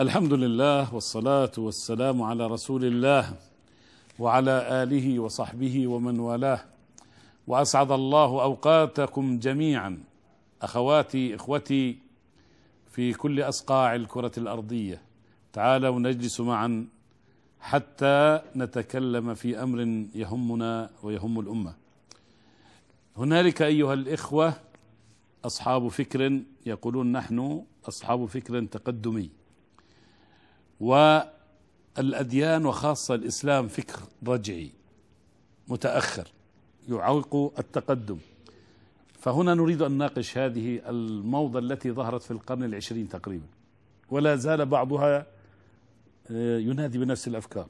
الحمد لله والصلاة والسلام على رسول الله وعلى آله وصحبه ومن والاه. وأسعد الله أوقاتكم جميعا. أخواتي إخوتي في كل أصقاع الكرة الأرضية. تعالوا نجلس معا حتى نتكلم في أمر يهمنا ويهم الأمة. هنالك أيها الإخوة أصحاب فكر يقولون نحن أصحاب فكر تقدمي. والأديان وخاصة الإسلام فكر رجعي متأخر يعوق التقدم. فهنا نريد أن نناقش هذه الموضة التي ظهرت في القرن العشرين تقريبا ولا زال بعضها ينادي بنفس الأفكار.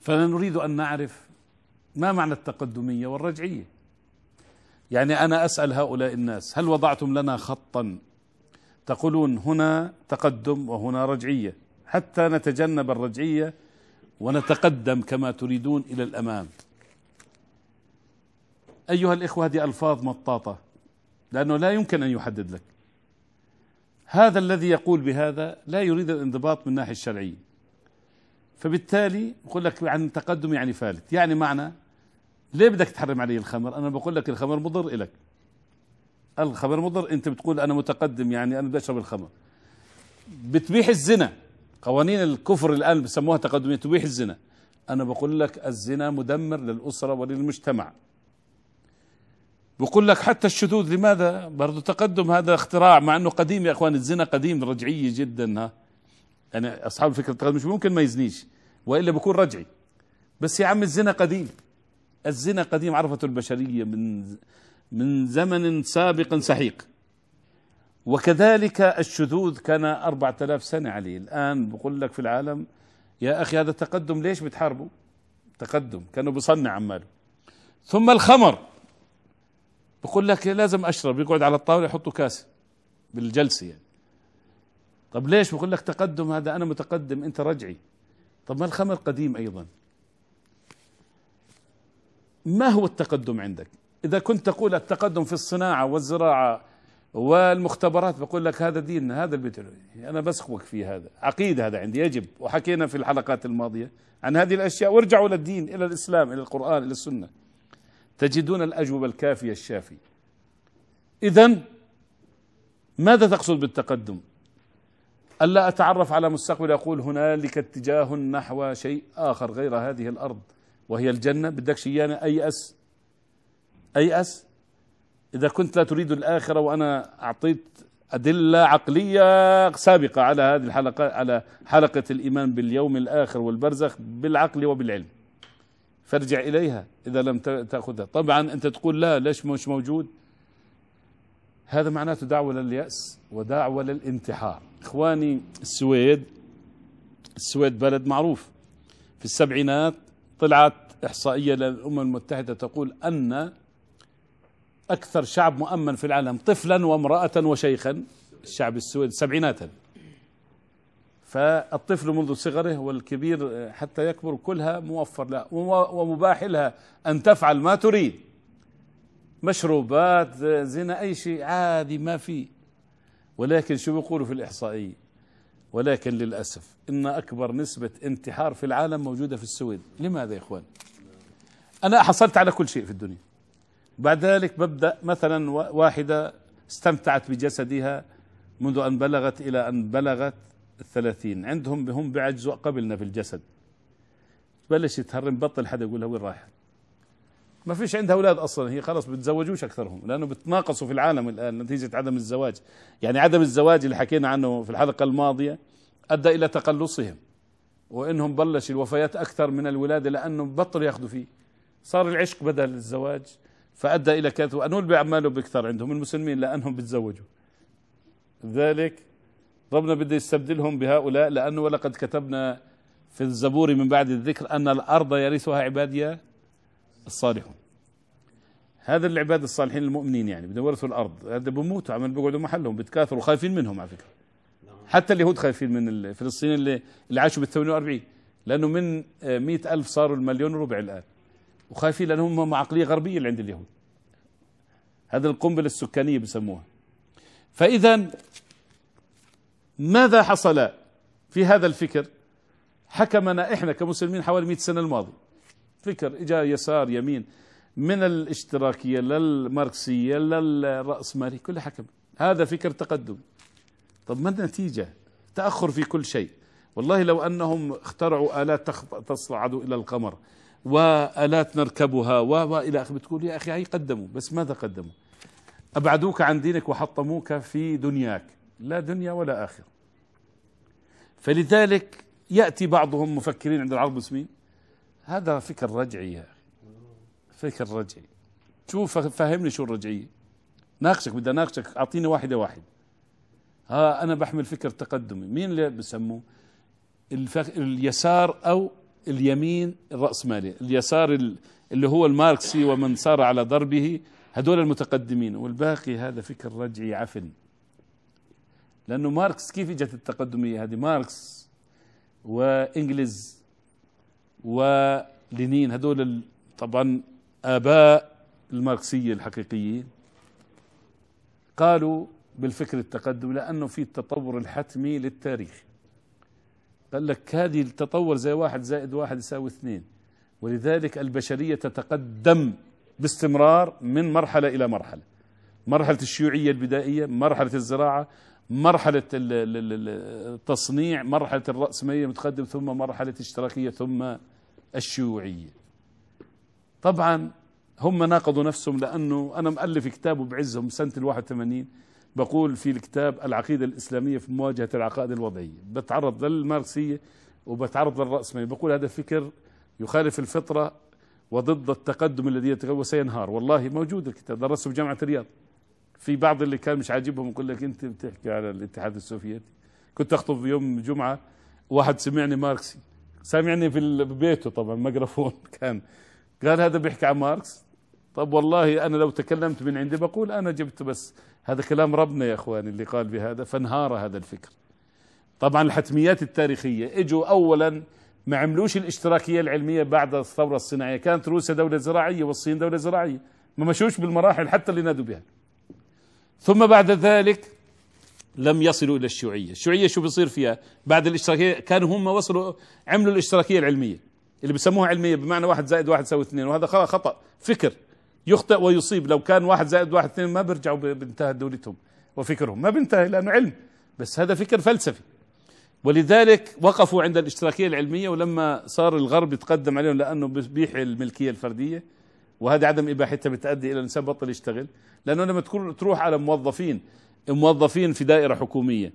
فنريد أن نعرف ما معنى التقدمية والرجعية. يعني أنا أسأل هؤلاء الناس هل وضعتم لنا خطا تقولون هنا تقدم وهنا رجعية حتى نتجنب الرجعية ونتقدم كما تريدون إلى الأمام. أيها الإخوة هذه ألفاظ مطاطة لأنه لا يمكن أن يحدد لك. هذا الذي يقول بهذا لا يريد الانضباط من الناحية الشرعية. فبالتالي يقول لك عن تقدم يعني فالت. يعني معنى ليه بدك تحرم علي الخمر؟ أنا بقول لك الخمر مضر لك الخمر مضر انت بتقول أنا متقدم يعني أنا بدي أشرب الخمر. بتبيح الزنا. قوانين الكفر الآن بسموها تقدمية تبيح الزنا. أنا بقول لك الزنا مدمر للأسرة وللمجتمع. بقول لك حتى الشذوذ لماذا؟ برضه تقدم هذا اختراع مع إنه قديم يا اخوان الزنا قديم رجعيه جدا ها. يعني أصحاب الفكر التقدم مش ممكن ما يزنيش وإلا بكون رجعي. بس يا عم الزنا قديم. الزنا قديم عرفته البشرية من من زمن سابق سحيق. وكذلك الشذوذ كان أربعة آلاف سنة عليه الآن بقول لك في العالم يا أخي هذا تقدم ليش بتحاربوا؟ تقدم كانوا بيصنع عماله ثم الخمر. بقول لك لازم أشرب يقعد على الطاولة يحطوا كاس بالجلسة يعني. طب ليش؟ بقول لك تقدم هذا أنا متقدم أنت رجعي. طب ما الخمر قديم أيضا. ما هو التقدم عندك؟ إذا كنت تقول التقدم في الصناعة والزراعة والمختبرات بقول لك هذا دين هذا البدع أنا بسخوك في هذا. عقيدة هذا عندي. يجب. وحكينا في الحلقات الماضية عن هذه الأشياء. وارجعوا للدين إلى الإسلام إلى القرآن إلى السنة. تجدون الأجوبة الكافية الشافية. إذا ماذا تقصد بالتقدم؟ ألا أتعرف على مستقبل. أقول هنالك اتجاه نحو شيء آخر غير هذه الأرض وهي الجنة. بدكش إيانا أيأس أيأس؟ إذا كنت لا تريد الآخرة وأنا أعطيت أدلة عقلية سابقة على هذه الحلقة على حلقة الإيمان باليوم الآخر والبرزخ بالعقل وبالعلم. فارجع إليها إذا لم تأخذها. طبعا أنت تقول لا ليش مش موجود؟ هذا معناته دعوة لليأس ودعوة للانتحار. إخواني السويد السويد بلد معروف. في السبعينات طلعت إحصائية للأمم المتحدة تقول أن أكثر شعب مؤمن في العالم طفلا وامرأة وشيخا الشعب السويدي سبعيناتا. فالطفل منذ صغره والكبير حتى يكبر كلها موفر له ومباح لها أن تفعل ما تريد. مشروبات زنا أي شيء عادي ما في. ولكن شو بيقولوا في الإحصائية؟ ولكن للأسف إن أكبر نسبة انتحار في العالم موجودة في السويد. لماذا يا إخوان؟ أنا حصلت على كل شيء في الدنيا. بعد ذلك ببدأ مثلا واحدة استمتعت بجسدها منذ أن بلغت إلى أن بلغت الثلاثين. عندهم هم بيعجزوا قبلنا في الجسد. بلش يتهرم بطل حدا يقول لها وين رايحة ما فيش عندها أولاد أصلا. هي خلاص بتزوجوش أكثرهم لأنه بتناقصوا في العالم الآن نتيجة عدم الزواج. يعني عدم الزواج اللي حكينا عنه في الحلقة الماضية أدى إلى تقلصهم. وإنهم بلش الوفيات أكثر من الولادة لأنه بطلوا يأخذوا فيه. صار العشق بدل الزواج. فأدى إلى كثره وأنول بيعملوا بكثر عندهم المسلمين لأنهم بتزوجوا ذلك ربنا بده يستبدلهم بهؤلاء لأنه ولقد كتبنا في الزبور من بعد الذكر أن الأرض يرثها عبادي الصالحون. هذا العباد الصالحين المؤمنين يعني بدهم يورثوا الأرض. هذا بموتوا عمل بيقعدوا محلهم بتكاثروا خايفين منهم على فكرة. حتى اليهود خايفين من الفلسطينيين اللي اللي عاشوا بال 48 لأنه من مئة ألف صاروا المليون وربع الآن. وخايفين لانهم هم عقلية غربية اللي عند اليهود. هذا القنبلة السكانية بسموها. فإذا ماذا حصل في هذا الفكر؟ حكمنا إحنا كمسلمين حوالي 100 سنة الماضي. فكر إجا يسار يمين من الاشتراكية للماركسيه للراسماليه كلها حكم. هذا فكر تقدم. طب ما النتيجة؟ تأخر في كل شيء. والله لو أنهم اخترعوا آلات تصعد إلى القمر. وألات نركبها والى آخره. بتقول يا أخي هي قدموا. بس ماذا قدموا؟ أبعدوك عن دينك وحطموك في دنياك. لا دنيا ولا آخرة. فلذلك يأتي بعضهم مفكرين عند العرب المسلمين. هذا فكر رجعي يا أخي. فكر رجعي. شوف فهمني شو الرجعية. ناقشك بدي أناقشك. أعطيني واحدة واحد ها أنا بحمل فكر تقدمي. مين اللي بسموه. اليسار أو اليمين الرأسمالي اليسار اللي هو الماركسي ومن سار على ضربه هذول المتقدمين. والباقي هذا فكر رجعي عفن لأنه ماركس كيف إجت التقدمية هذه؟ ماركس وإنجلز ولينين هذول طبعا آباء الماركسية الحقيقيين قالوا بالفكر التقدمي لأنه في التطور الحتمي للتاريخ. قال لك هذه التطور زي واحد زائد واحد يساوي اثنين. ولذلك البشرية تتقدم باستمرار من مرحلة إلى مرحلة. مرحلة الشيوعية البدائية مرحلة الزراعة مرحلة التصنيع مرحلة الرأسمالية المتقدم ثم مرحلة الاشتراكية ثم الشيوعية. طبعا هم ناقضوا نفسهم لأنه أنا مؤلف كتابه بعزهم سنة الواحد 81 بقول في الكتاب العقيدة الإسلامية في مواجهة العقائد الوضعية. بتعرض للماركسية وبتعرض للرأسمالية بقول هذا فكر يخالف الفطرة وضد التقدم الذي يتقدم وسينهار. والله موجود الكتاب. درسه بجامعة الرياض. في بعض اللي كان مش عاجبهم يقول لك أنت بتحكي على الاتحاد السوفيتي. كنت أخطب في يوم جمعة واحد سمعني ماركسي. سامعني في بيته طبعا ميكروفون كان. قال هذا بيحكي عن ماركس. طب والله أنا لو تكلمت من عندي بقول أنا جبت بس هذا كلام ربنا يا إخواني اللي قال بهذا فانهار هذا الفكر. طبعا الحتميات التاريخية. إجوا اولا ما عملوش الاشتراكية العلمية بعد الثورة الصناعية. كانت روسيا دولة زراعية والصين دولة زراعية. ما مشوش بالمراحل حتى اللي نادوا بها. ثم بعد ذلك لم يصلوا إلى الشيوعية، الشيوعية شو بيصير فيها؟ بعد الاشتراكية كانوا هم وصلوا عملوا الاشتراكية العلمية اللي بسموها علمية بمعنى واحد زائد واحد يساوي اثنين وهذا خطأ فكر. يخطئ ويصيب. لو كان واحد زائد واحد اثنين ما بيرجعوا بانتهى دولتهم وفكرهم. ما بينتهي لأنه علم. بس هذا فكر فلسفي. ولذلك وقفوا عند الاشتراكية العلمية ولما صار الغرب يتقدم عليهم لأنه بيحيي الملكية الفردية. وهذه عدم إباحتها بتؤدي إلى الانسان بطل يشتغل. لأنه لما تكون تروح على موظفين موظفين في دائرة حكومية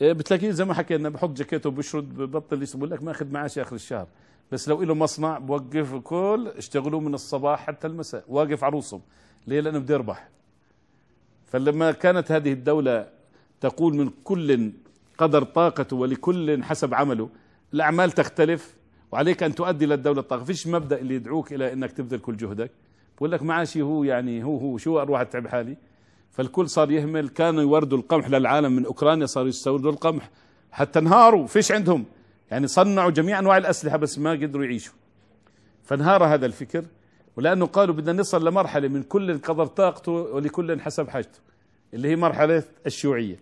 إيه، بتلاقيه زي ما حكينا بحط جاكيته بشرد ببطل بقول لك ماخذ معاش آخر الشهر. بس لو له مصنع بوقف الكل اشتغلوا من الصباح حتى المساء. واقف عروسهم. ليه؟ لأنه بده يربح. فلما كانت هذه الدولة تقول من كل قدر طاقته ولكل حسب عمله الأعمال تختلف وعليك أن تؤدي للدولة الطاقة. فيش مبدأ اللي يدعوك إلى أنك تبذل كل جهدك. بقول لك معاشي هو يعني هو هو شو أروح أتعب حالي؟ فالكل صار يهمل. كانوا يوردوا القمح للعالم من أوكرانيا صاروا يستوردوا القمح. حتى انهاروا. فيش عندهم. يعني صنعوا جميع أنواع الأسلحة بس ما قدروا يعيشوا. فانهار هذا الفكر ولأنه قالوا بدنا نصل لمرحلة من كل قدر طاقته ولكل حسب حاجته اللي هي مرحلة الشيوعية.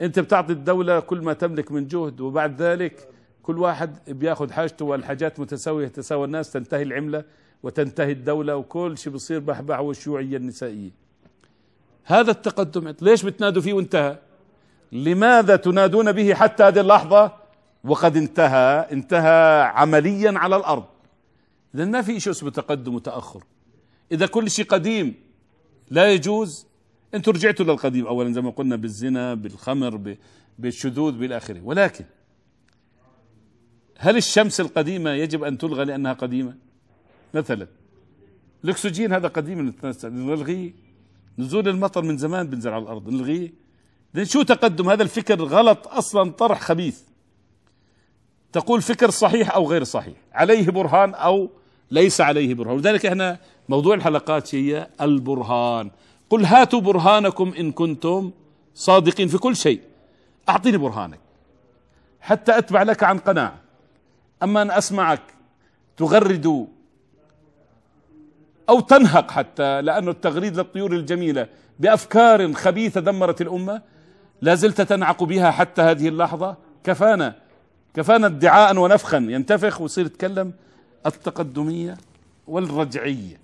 أنت بتعطي الدولة كل ما تملك من جهد وبعد ذلك كل واحد بياخذ حاجته والحاجات متساوية تساوى الناس تنتهي العملة وتنتهي الدولة وكل شيء بصير بحبح والشيوعيه النسائية. هذا التقدم ليش بتنادوا فيه وانتهى؟ لماذا تنادون به حتى هذه اللحظة؟ وقد انتهى انتهى عمليا على الأرض. اذا ما في شيء اسمه تقدم وتأخر. إذا كل شيء قديم لا يجوز أنتم رجعتوا للقديم. اولا زي ما قلنا بالزنا بالخمر بالشذوذ بالآخرة. ولكن هل الشمس القديمة يجب أن تلغى لأنها قديمة؟ مثلا الأكسجين هذا قديم نلغيه نزول المطر من زمان بنزل على الأرض نلغيه. شو تقدم؟ هذا الفكر غلط أصلا طرح خبيث. تقول فكر صحيح أو غير صحيح عليه برهان أو ليس عليه برهان. ولذلك إحنا موضوع الحلقات هي البرهان. قل هاتوا برهانكم إن كنتم صادقين في كل شيء. أعطيني برهانك. حتى أتبع لك عن قناعة. أما أن أسمعك تغرد أو تنهق حتى لأنه التغريد للطيور الجميلة بأفكار خبيثة دمرت الأمة لا زلت تنعق بها حتى هذه اللحظة كفانا. كفانا ادعاء ونفخا. ينتفخ ويصير يتكلم التقدمية والرجعية.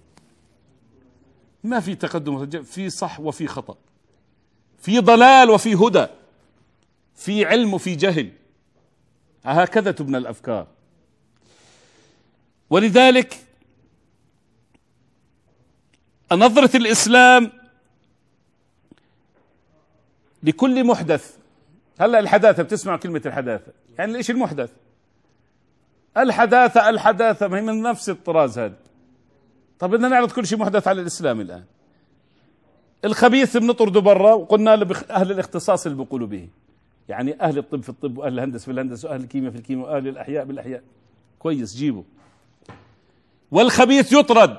ما في تقدم في صح وفي خطأ. في ضلال وفي هدى. في علم وفي جهل. هكذا تبنى الأفكار. ولذلك نظرة الإسلام لكل محدث هلا الحداثة بتسمع كلمة الحداثة. يعني إيش المحدث. الحداثة الحداثة ما هي من نفس الطراز هذا. طب بدنا نعرض كل شيء محدث على الإسلام الآن. الخبيث بنطرده برا وقلنا له أهل الاختصاص اللي بيقولوا به. يعني أهل الطب في الطب وأهل الهندسة في الهندسة وأهل الكيمياء في الكيمياء وأهل الأحياء بالأحياء. كويس جيبه. والخبيث يطرد.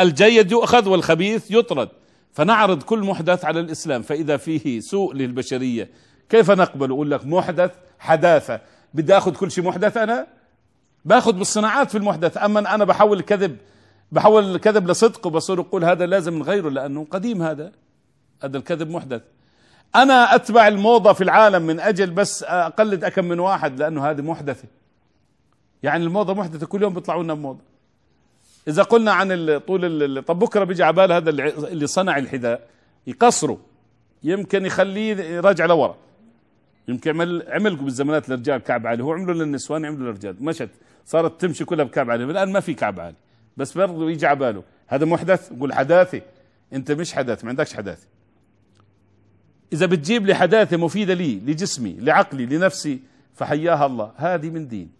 الجيد يؤخذ والخبيث يطرد. فنعرض كل محدث على الإسلام. فإذا فيه سوء للبشرية كيف نقبل؟ أقول لك محدث حداثة. بدي آخذ كل شيء محدث أنا؟ باخذ بالصناعات في المحدث. أما أنا بحول الكذب بحول الكذب لصدق وبصير أقول هذا لازم من غيره لأنه قديم هذا. هذا الكذب محدث. أنا أتبع الموضة في العالم من أجل بس أقلد أكم من واحد لأنه هذه محدثة. يعني الموضة محدثة كل يوم بيطلعوا لنا بموضة. إذا قلنا عن طول طب بكرة بيجي على بال هذا اللي صنع الحذاء يقصره. يمكن يخليه يراجع لورا. يمكن عمل عمل بالزمانات للرجال كعب عالي هو عمله للنسوان عمله للرجال. مشت صارت تمشي كلها بكعب عالي الآن ما في كعب عالي بس برضه يجي على باله. هذا محدث يقول حداثه أنت مش حداث ما عندكش حداثه إذا بتجيب لي حداثة مفيدة لي لجسمي لعقلي لنفسي فحياها الله. هذه من دين.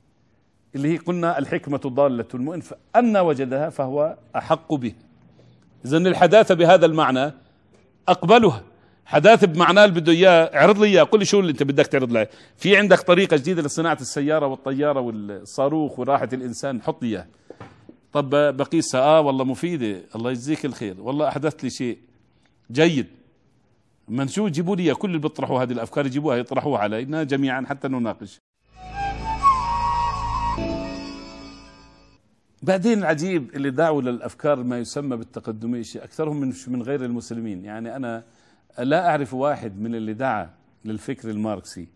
اللي هي قلنا الحكمة ضالة المؤمن فأن وجدها فهو أحق به. إذا الحداثة بهذا المعنى أقبلها. حداثة بمعناه اللي بده إياه. اعرض لي إياه. قل لي شو اللي أنت بدك تعرض لي في عندك طريقة جديدة لصناعة السيارة والطيارة والصاروخ وراحة الإنسان. حط لي إياه. طب بقيسها. آه والله مفيدة. الله يجزيك الخير. والله أحدثت لي شيء. جيد. من شو جيبوا لي كل اللي بيطرحوا هذه الأفكار يجيبوها يطرحوها علينا جميعا حتى نناقش. بعدين العجيب اللي دعوا للأفكار ما يسمى بالتقدمية أكثرهم من من غير المسلمين. يعني أنا لا أعرف واحد من اللي دعا للفكر الماركسي.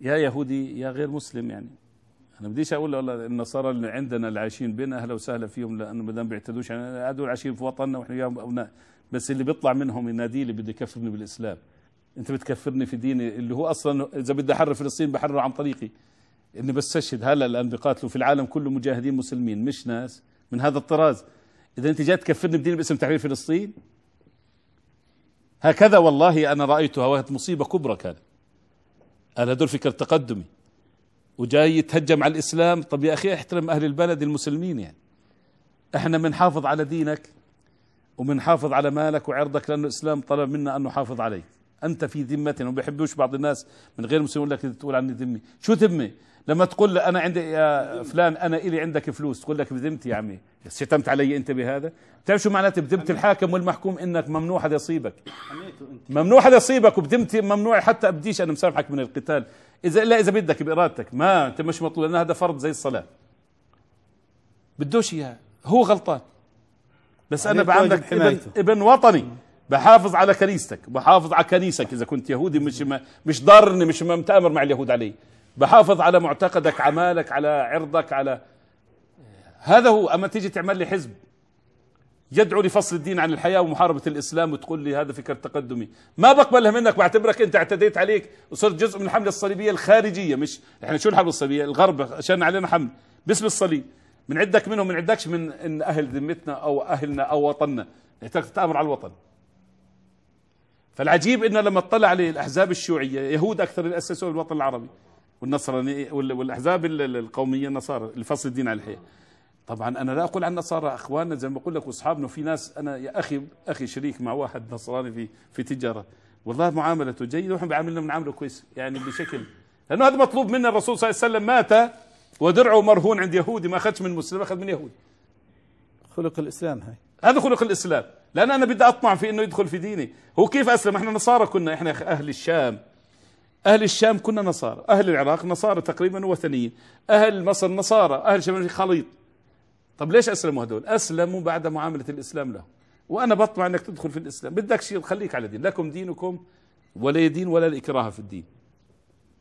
يا يهودي يا غير مسلم يعني. أنا بديش أقول والله النصارى اللي عندنا اللي عايشين بينا أهلا وسهلا فيهم لأنه ما دام بيعتدوش يعني هذول عايشين في وطننا وإحنا وياهم أبناء. بس اللي بيطلع منهم ينادي لي بده يكفرني بالإسلام. أنت بتكفرني في ديني اللي هو أصلا إذا بدي أحرر فلسطين بحرره عن طريقي. إني بستشهد هلا الآن بيقاتلوا في العالم كله مجاهدين مسلمين مش ناس من هذا الطراز. إذا أنت جاي تكفرني بديني باسم تحرير فلسطين؟ هكذا والله أنا رأيتها وهي مصيبة كبرى كانت. هذا هدول فكر تقدمي. وجاي يتهجم على الإسلام. طب يا أخي احترم أهل البلد المسلمين يعني. إحنا بنحافظ على دينك. وبنحافظ على مالك وعرضك لأنه الإسلام طلب منا أن نحافظ عليك أنت في ذمتنا وما بيحبوش بعض الناس من غير مسلمين يقول لك تقول عني ذمي. شو ذمه لما تقول لي أنا عندي يا فلان أنا إلي عندك فلوس تقول لك بذمتي يا عمي. شتمت علي أنت بهذا؟ بتعرف شو معناته بذمة الحاكم والمحكوم؟ إنك ممنوع حدا يصيبك. ممنوع حدا يصيبك وبذمتي ممنوع حتى بديش أنا مسامحك من القتال. إذا الا إذا بدك بإرادتك. ما أنت مش مطلوب لأن هذا فرض زي الصلاة. بدوش إياها. هو غلطان. بس أنا بعملك ابن, ابن وطني. بحافظ على كنيستك بحافظ على كنيسك إذا كنت يهودي مش ما مش ضارني مش متأمر مع اليهود علي. بحافظ على معتقدك على مالك على عرضك على هذا هو. أما تيجي تعمل لي حزب يدعو لفصل الدين عن الحياة ومحاربة الإسلام وتقول لي هذا فكر تقدمي. ما بقبلها منك بعتبرك أنت اعتديت عليك. وصرت جزء من الحمله الصليبية الخارجية مش إحنا شو الحملة الصليبية؟ الغرب عشان علينا حمل باسم الصليب. من عندك منهم من عندكش من إن أهل ذمتنا أو أهلنا أو وطننا. تتأمر على الوطن. فالعجيب إنه لما اطلع عليه الاحزاب الشيوعية يهود أكثر اللي اسسوا الوطن العربي والنصراني والأحزاب القومية النصارى لفصل الدين عن الحياة. طبعا أنا لا أقول عن النصارى أخواننا زي ما بقول لك وأصحابنا وفي ناس أنا يا أخي أخي شريك مع واحد نصراني في في تجارة. والله معاملته جيدة ونحن بيعاملنا بنعامله كويس يعني بشكل. لأنه هذا مطلوب منا الرسول صلى الله عليه وسلم مات ودرعه مرهون عند يهودي ما أخذش من مسلم أخذ من يهودي خلق الإسلام هاي. هذا خلق الإسلام. لأن أنا بدي أطمع في إنه يدخل في ديني. هو كيف أسلم؟ إحنا نصارى كنا إحنا أهل الشام. أهل الشام كنا نصارى. أهل العراق نصارى تقريبا وثنيين. أهل مصر نصارى. أهل شمال خليط. طب ليش أسلموا هذول أسلموا بعد معاملة الإسلام لهم. وأنا بطمع إنك تدخل في الإسلام. بدك شيء خليك على دين. لكم دينكم ولا يدين ولا الإكراه في الدين.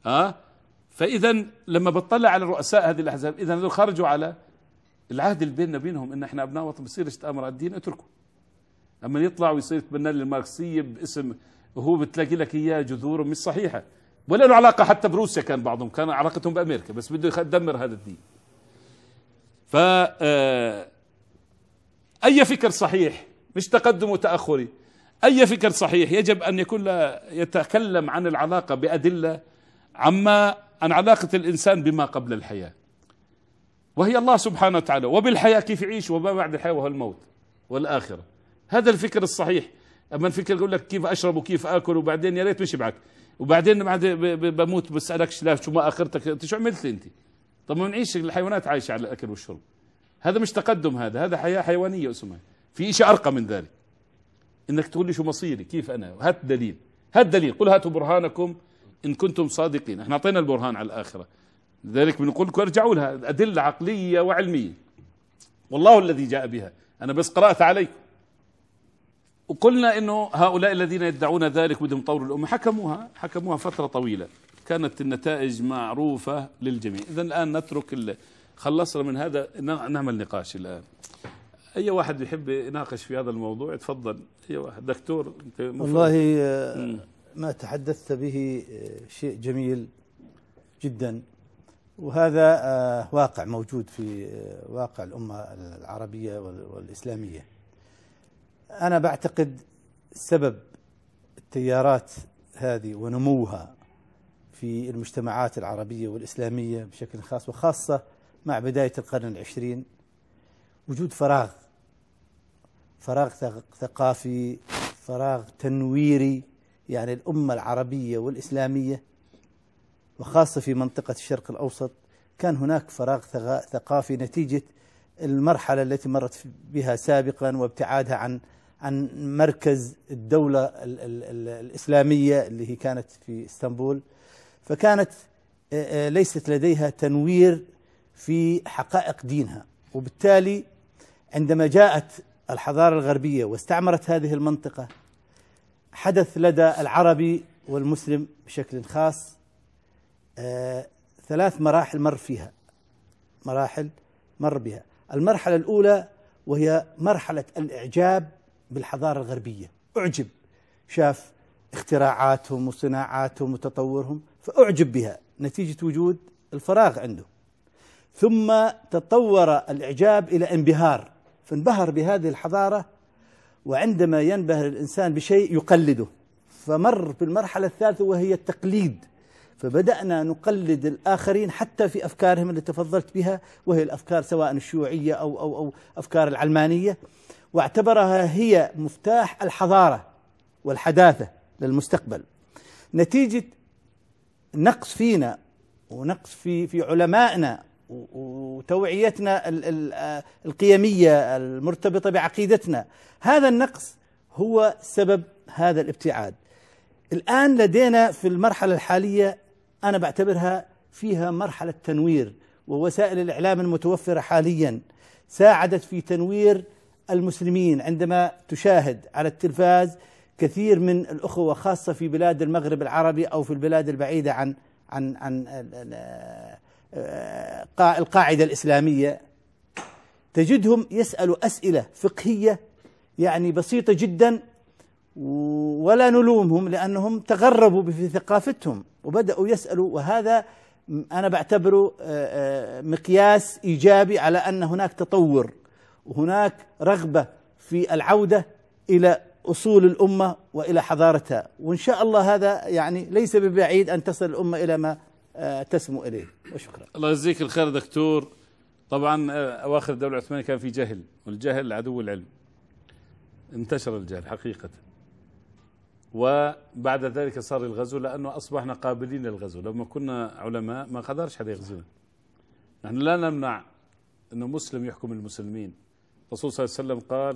ها؟ فإذا لما بطلع على رؤساء هذه الأحزاب إذا هذول خرجوا على العهد اللي بيننا بينهم إن إحنا أبناء وطن. بصير تآمر على الدين اتركوا. أما يطلع ويصير يتبنى لي الماركسية باسم وهو بتلاقي لك إياه جذور مش صحيحة. ولا له علاقة حتى بروسيا كان بعضهم كان علاقتهم بأمريكا بس بده يدمر هذا الدين. ف آه، أي فكر صحيح مش تقدم وتأخري أي فكر صحيح يجب أن يكون يتكلم عن العلاقة بأدلة عما عن علاقة الإنسان بما قبل الحياة. وهي الله سبحانه وتعالى وبالحياة كيف يعيش وما بعد الحياة وهو الموت والآخرة. هذا الفكر الصحيح. أما الفكر يقول لك كيف أشرب وكيف آكل وبعدين يا ريت مش معك. وبعدين بعد بموت بسألكش لا شو ما آخرتك؟ أنت شو عملت أنت؟ طب ما نعيش الحيوانات عايشة على الأكل والشرب. هذا مش تقدم هذا هذا حياة حيوانية أسمها. في شيء أرقى من ذلك. إنك تقول لي شو مصيري كيف أنا؟ هات دليل. هات دليل. قل هاتوا برهانكم إن كنتم صادقين. إحنا أعطينا البرهان على الآخرة. لذلك بنقول لكم ارجعوا لها أدلة عقلية وعلمية. والله الذي جاء بها. أنا بس قرأت عليكم. وقلنا إنه هؤلاء الذين يدعون ذلك بدهم يطوروا الأمة حكموها حكموها فترة طويلة. كانت النتائج معروفة للجميع. اذا الآن نترك خلصنا من هذا نعمل نقاش الآن. أي واحد يحب يناقش في هذا الموضوع؟ يتفضل أي واحد. دكتور والله آه،. ما تحدثت به آه، شيء جميل جدا. وهذا آه، واقع موجود في واقع الأمة العربية وال- والإسلامية. أنا بعتقد سبب التيارات هذه ونموها في المجتمعات العربية والإسلامية بشكل خاص وخاصة مع بداية القرن العشرين وجود فراغ فراغ ثق- ثقافي فراغ تنويري يعني الأمة العربية والإسلامية وخاصة في منطقة الشرق الأوسط كان هناك فراغ ثقافي نتيجة المرحلة التي مرت بها سابقا وابتعادها عن عن مركز الدولة ال ال ال الإسلامية اللي هي كانت في إسطنبول. فكانت ليست لديها تنوير في حقائق دينها. وبالتالي عندما جاءت الحضارة الغربية واستعمرت هذه المنطقة حدث لدى العربي والمسلم بشكل خاص ثلاث مراحل مر فيها. مراحل مر بها. المرحلة الأولى وهي مرحلة الإعجاب بالحضارة الغربية. أعجب. شاف اختراعاتهم وصناعاتهم وتطورهم فأعجب بها. نتيجة وجود الفراغ عنده. ثم تطور الإعجاب إلى انبهار. فانبهر بهذه الحضارة وعندما ينبهر الإنسان بشيء يقلده. فمر بالمرحلة الثالثة وهي التقليد. فبدأنا نقلد الآخرين حتى في أفكارهم اللي تفضلت بها وهي الأفكار سواء الشيوعية أو أو أو أفكار العلمانية. واعتبرها هي مفتاح الحضارة والحداثة للمستقبل. نتيجة نقص فينا ونقص في في علمائنا وتوعيتنا ال- ال- القيمية المرتبطة بعقيدتنا. هذا النقص هو سبب هذا الابتعاد. الآن لدينا في المرحلة الحالية أنا بعتبرها فيها مرحلة تنوير ووسائل الإعلام المتوفرة حاليا. ساعدت في تنوير المسلمين عندما تشاهد على التلفاز كثير من الأخوة خاصة في بلاد المغرب العربي أو في البلاد البعيدة عن عن عن آه، قا- القاعدة الإسلامية. تجدهم يسألوا أسئلة فقهية يعني بسيطة جدا ولا نلومهم لأنهم تغربوا في ثقافتهم وبدأوا يسألوا وهذا أنا بعتبره آه، آه، مقياس إيجابي على أن هناك تطور وهناك رغبة في العودة إلى أصول الأمة وإلى حضارتها وإن شاء الله هذا يعني ليس ببعيد أن تصل الأمة إلى ما آه، تسمو إليه وشكرا. الله يجزيك الخير دكتور. طبعا أواخر الدولة العثمانية كان في جهل والجهل عدو العلم. انتشر الجهل حقيقة. وبعد ذلك صار الغزو لأنه أصبحنا قابلين للغزو. لما كنا علماء ما قدرش حدا يغزونا. نحن لا نمنع انه مسلم يحكم المسلمين. الرسول صلى الله عليه وسلم قال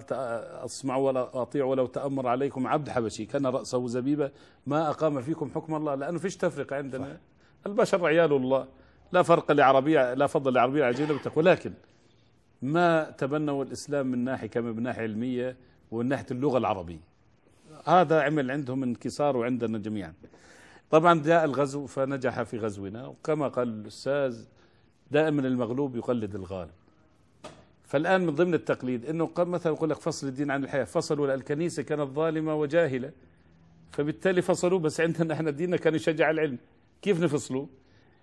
أسمعوا ولا أطيعوا ولو تأمر عليكم عبد حبشي. كان رأسه زبيبة. ما أقام فيكم حكم الله. لأنه فيش تفرقة عندنا. البشر عيال الله. لا فرق لعربية لا فضل لعربية بتقوى ولكن ما تبنوا الإسلام من ناحية كما من ناحية علمية ومن ناحية اللغة العربية. هذا عمل عندهم انكسار وعندنا جميعا. طبعا جاء الغزو فنجح في غزونا وكما قال الأستاذ دائما المغلوب يقلد الغالب. فالآن من ضمن التقليد أنه مثلا يقول لك فصل الدين عن الحياة. فصلوا الكنيسة كانت ظالمة وجاهلة. فبالتالي فصلوه بس عندنا إحنا ديننا كان يشجع العلم. كيف نفصلوه؟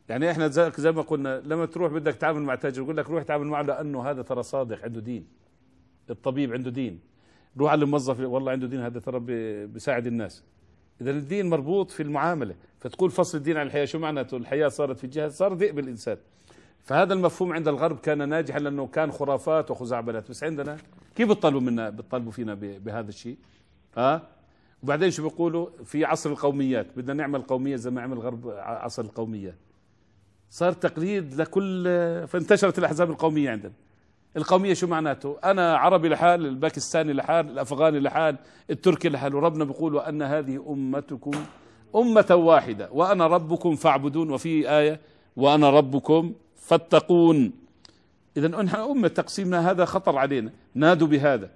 يعني إحنا زي ما قلنا لما تروح بدك تعامل مع تاجر يقول لك روح تعامل معه لأنه هذا ترى صادق عنده دين. الطبيب عنده دين. روح على الموظف والله عنده دين هذا ترى بي- بيساعد الناس. إذا الدين مربوط في المعاملة. فتقول فصل الدين عن الحياة شو معناته الحياة صارت في جهة صار ذئب الانسان فهذا المفهوم عند الغرب كان ناجحا لأنه كان خرافات وخزعبلات. بس عندنا كيف بتطلبوا منا بتطلبوا فينا بهذا الشيء؟ ها؟ وبعدين شو بيقولوا؟ في عصر القوميات. بدنا نعمل قومية زي ما عمل الغرب عصر القوميات صار تقليد لكل فانتشرت الأحزاب القومية عندنا. القومية شو معناته؟ أنا عربي لحال الباكستاني لحال الأفغاني لحال التركي لحال وربنا بيقول وأن هذه أمتكم أمة واحدة وأنا ربكم فاعبدون وفي آية وأنا ربكم فاتقون. اذا نحن أمة تقسيمنا هذا خطر علينا. نادوا بهذا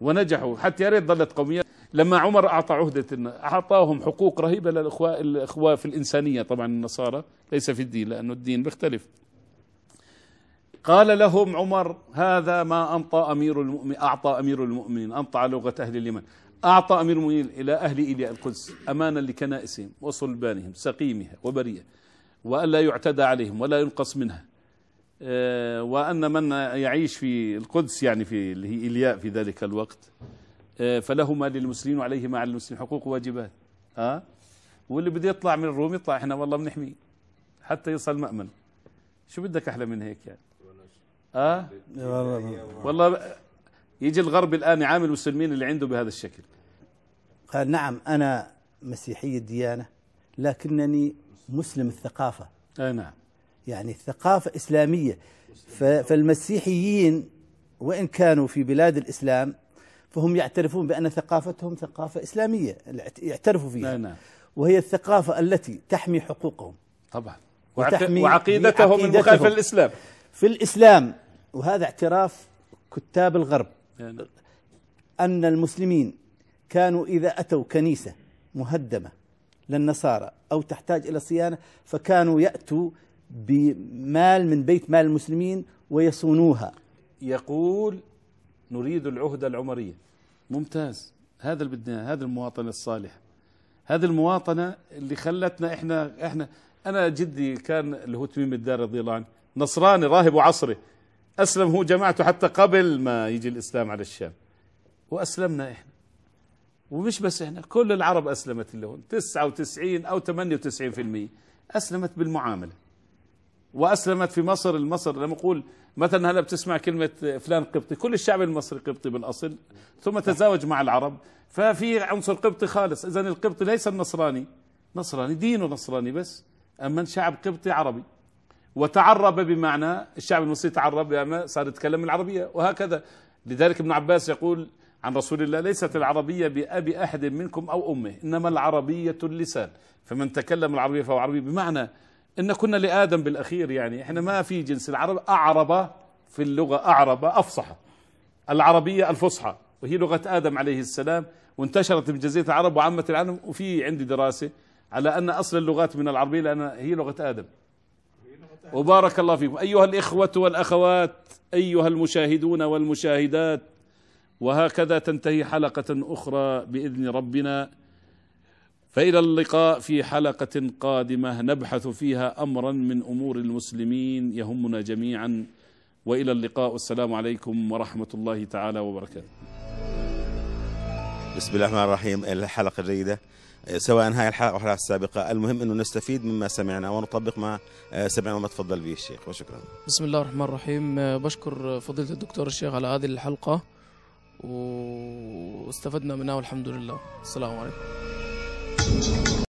ونجحوا. حتى يا ريت ظلت قومية. لما عمر أعطى عهدة أعطاهم حقوق رهيبة للإخوة الإخوة في الإنسانية طبعا النصارى ليس في الدين لأنه الدين بيختلف. قال لهم عمر هذا ما انطى أمير المؤمن أعطى أمير المؤمنين على لغة أهل اليمن أعطى أمير المؤمنين إلى أهل ايلياء القدس امانا لكنائسهم وصلبانهم سقيمها وبريها وألا يعتدى عليهم ولا ينقص منها. آه، وأن من يعيش في القدس يعني في اللي هي ايلياء في ذلك الوقت آه، فله ما للمسلمين وعليه على المسلمين حقوق وواجبات ها واللي بده يطلع من الروم يطلع إحنا والله بنحميه حتى يصل مأمن. شو بدك أحلى من هيك يعني؟ آه؟ والله. يجي الغرب الآن يعامل المسلمين اللي عنده بهذا الشكل. قال نعم أنا مسيحي الديانة لكنني مسلم الثقافة. اي نعم. يعني الثقافة إسلامية. ف- فالمسيحيين وإن كانوا في بلاد الإسلام فهم يعترفون بأن ثقافتهم ثقافة إسلامية يعترفوا فيها. نعم. وهي الثقافة التي تحمي حقوقهم. طبعا. وعقيدتهم. المخالفة للاسلام في الإسلام. وهذا اعتراف كتاب الغرب. نعم. أن المسلمين كانوا إذا أتوا كنيسة مهدمة للنصارى أو تحتاج إلى صيانة فكانوا يأتوا بمال من بيت مال المسلمين ويصونوها. يقول نريد العهدة العمرية ممتاز. هذا اللي بدنا هذا المواطنة الصالحة. هذه المواطنة اللي خلتنا إحنا إحنا أنا جدي كان اللي هو تميم الدار رضي الله عنه نصراني راهب عصره اسلم هو جماعته حتى قبل ما يجي الإسلام على الشام. وأسلمنا إحنا. ومش بس إحنا كل العرب أسلمت اللي هون 99 أو 98% أسلمت بالمعاملة. وأسلمت في مصر. المصر لما أقول مثلا هلا بتسمع كلمة فلان قبطي. كل الشعب المصري قبطي بالأصل. ثم تزاوج مع العرب. ففي عنصر قبطي خالص. اذا القبطي ليس النصراني. نصراني دينه نصراني بس. أما شعب قبطي عربي. وتعرب بمعنى الشعب المصري تعرب بمعنى صار يتكلم العربية وهكذا. لذلك ابن عباس يقول عن رسول الله ليست العربية بأبي أحد منكم أو أمه إنما العربية اللسان. فمن تكلم العربية فهو عربي بمعنى إن كنا لآدم بالأخير يعني إحنا ما في جنس. العرب أعرب في اللغة أعرب أفصح. العربية الفصحى وهي لغة آدم عليه السلام وانتشرت بجزيره العرب وعامة العالم وفي عندي دراسة على أن أصل اللغات من العربية لأن هي لغة آدم. وبارك الله فيكم. أيها الإخوة والأخوات أيها المشاهدون والمشاهدات وهكذا تنتهي حلقة أخرى بإذن ربنا. فإلى اللقاء في حلقة قادمة نبحث فيها أمرا من أمور المسلمين يهمنا جميعا. وإلى اللقاء. والسلام عليكم ورحمة الله تعالى وبركاته. بسم الله الرحمن الرحيم. الحلقة جيدة سواء هاي الحلقة أو الحلقة السابقة المهم أنه نستفيد مما سمعنا ونطبق ما سمعنا وما تفضل به الشيخ وشكرا. بسم الله الرحمن الرحيم. آه، بشكر فضيلة الدكتور الشيخ على هذه الحلقة واستفدنا منها والحمد لله. السلام عليكم.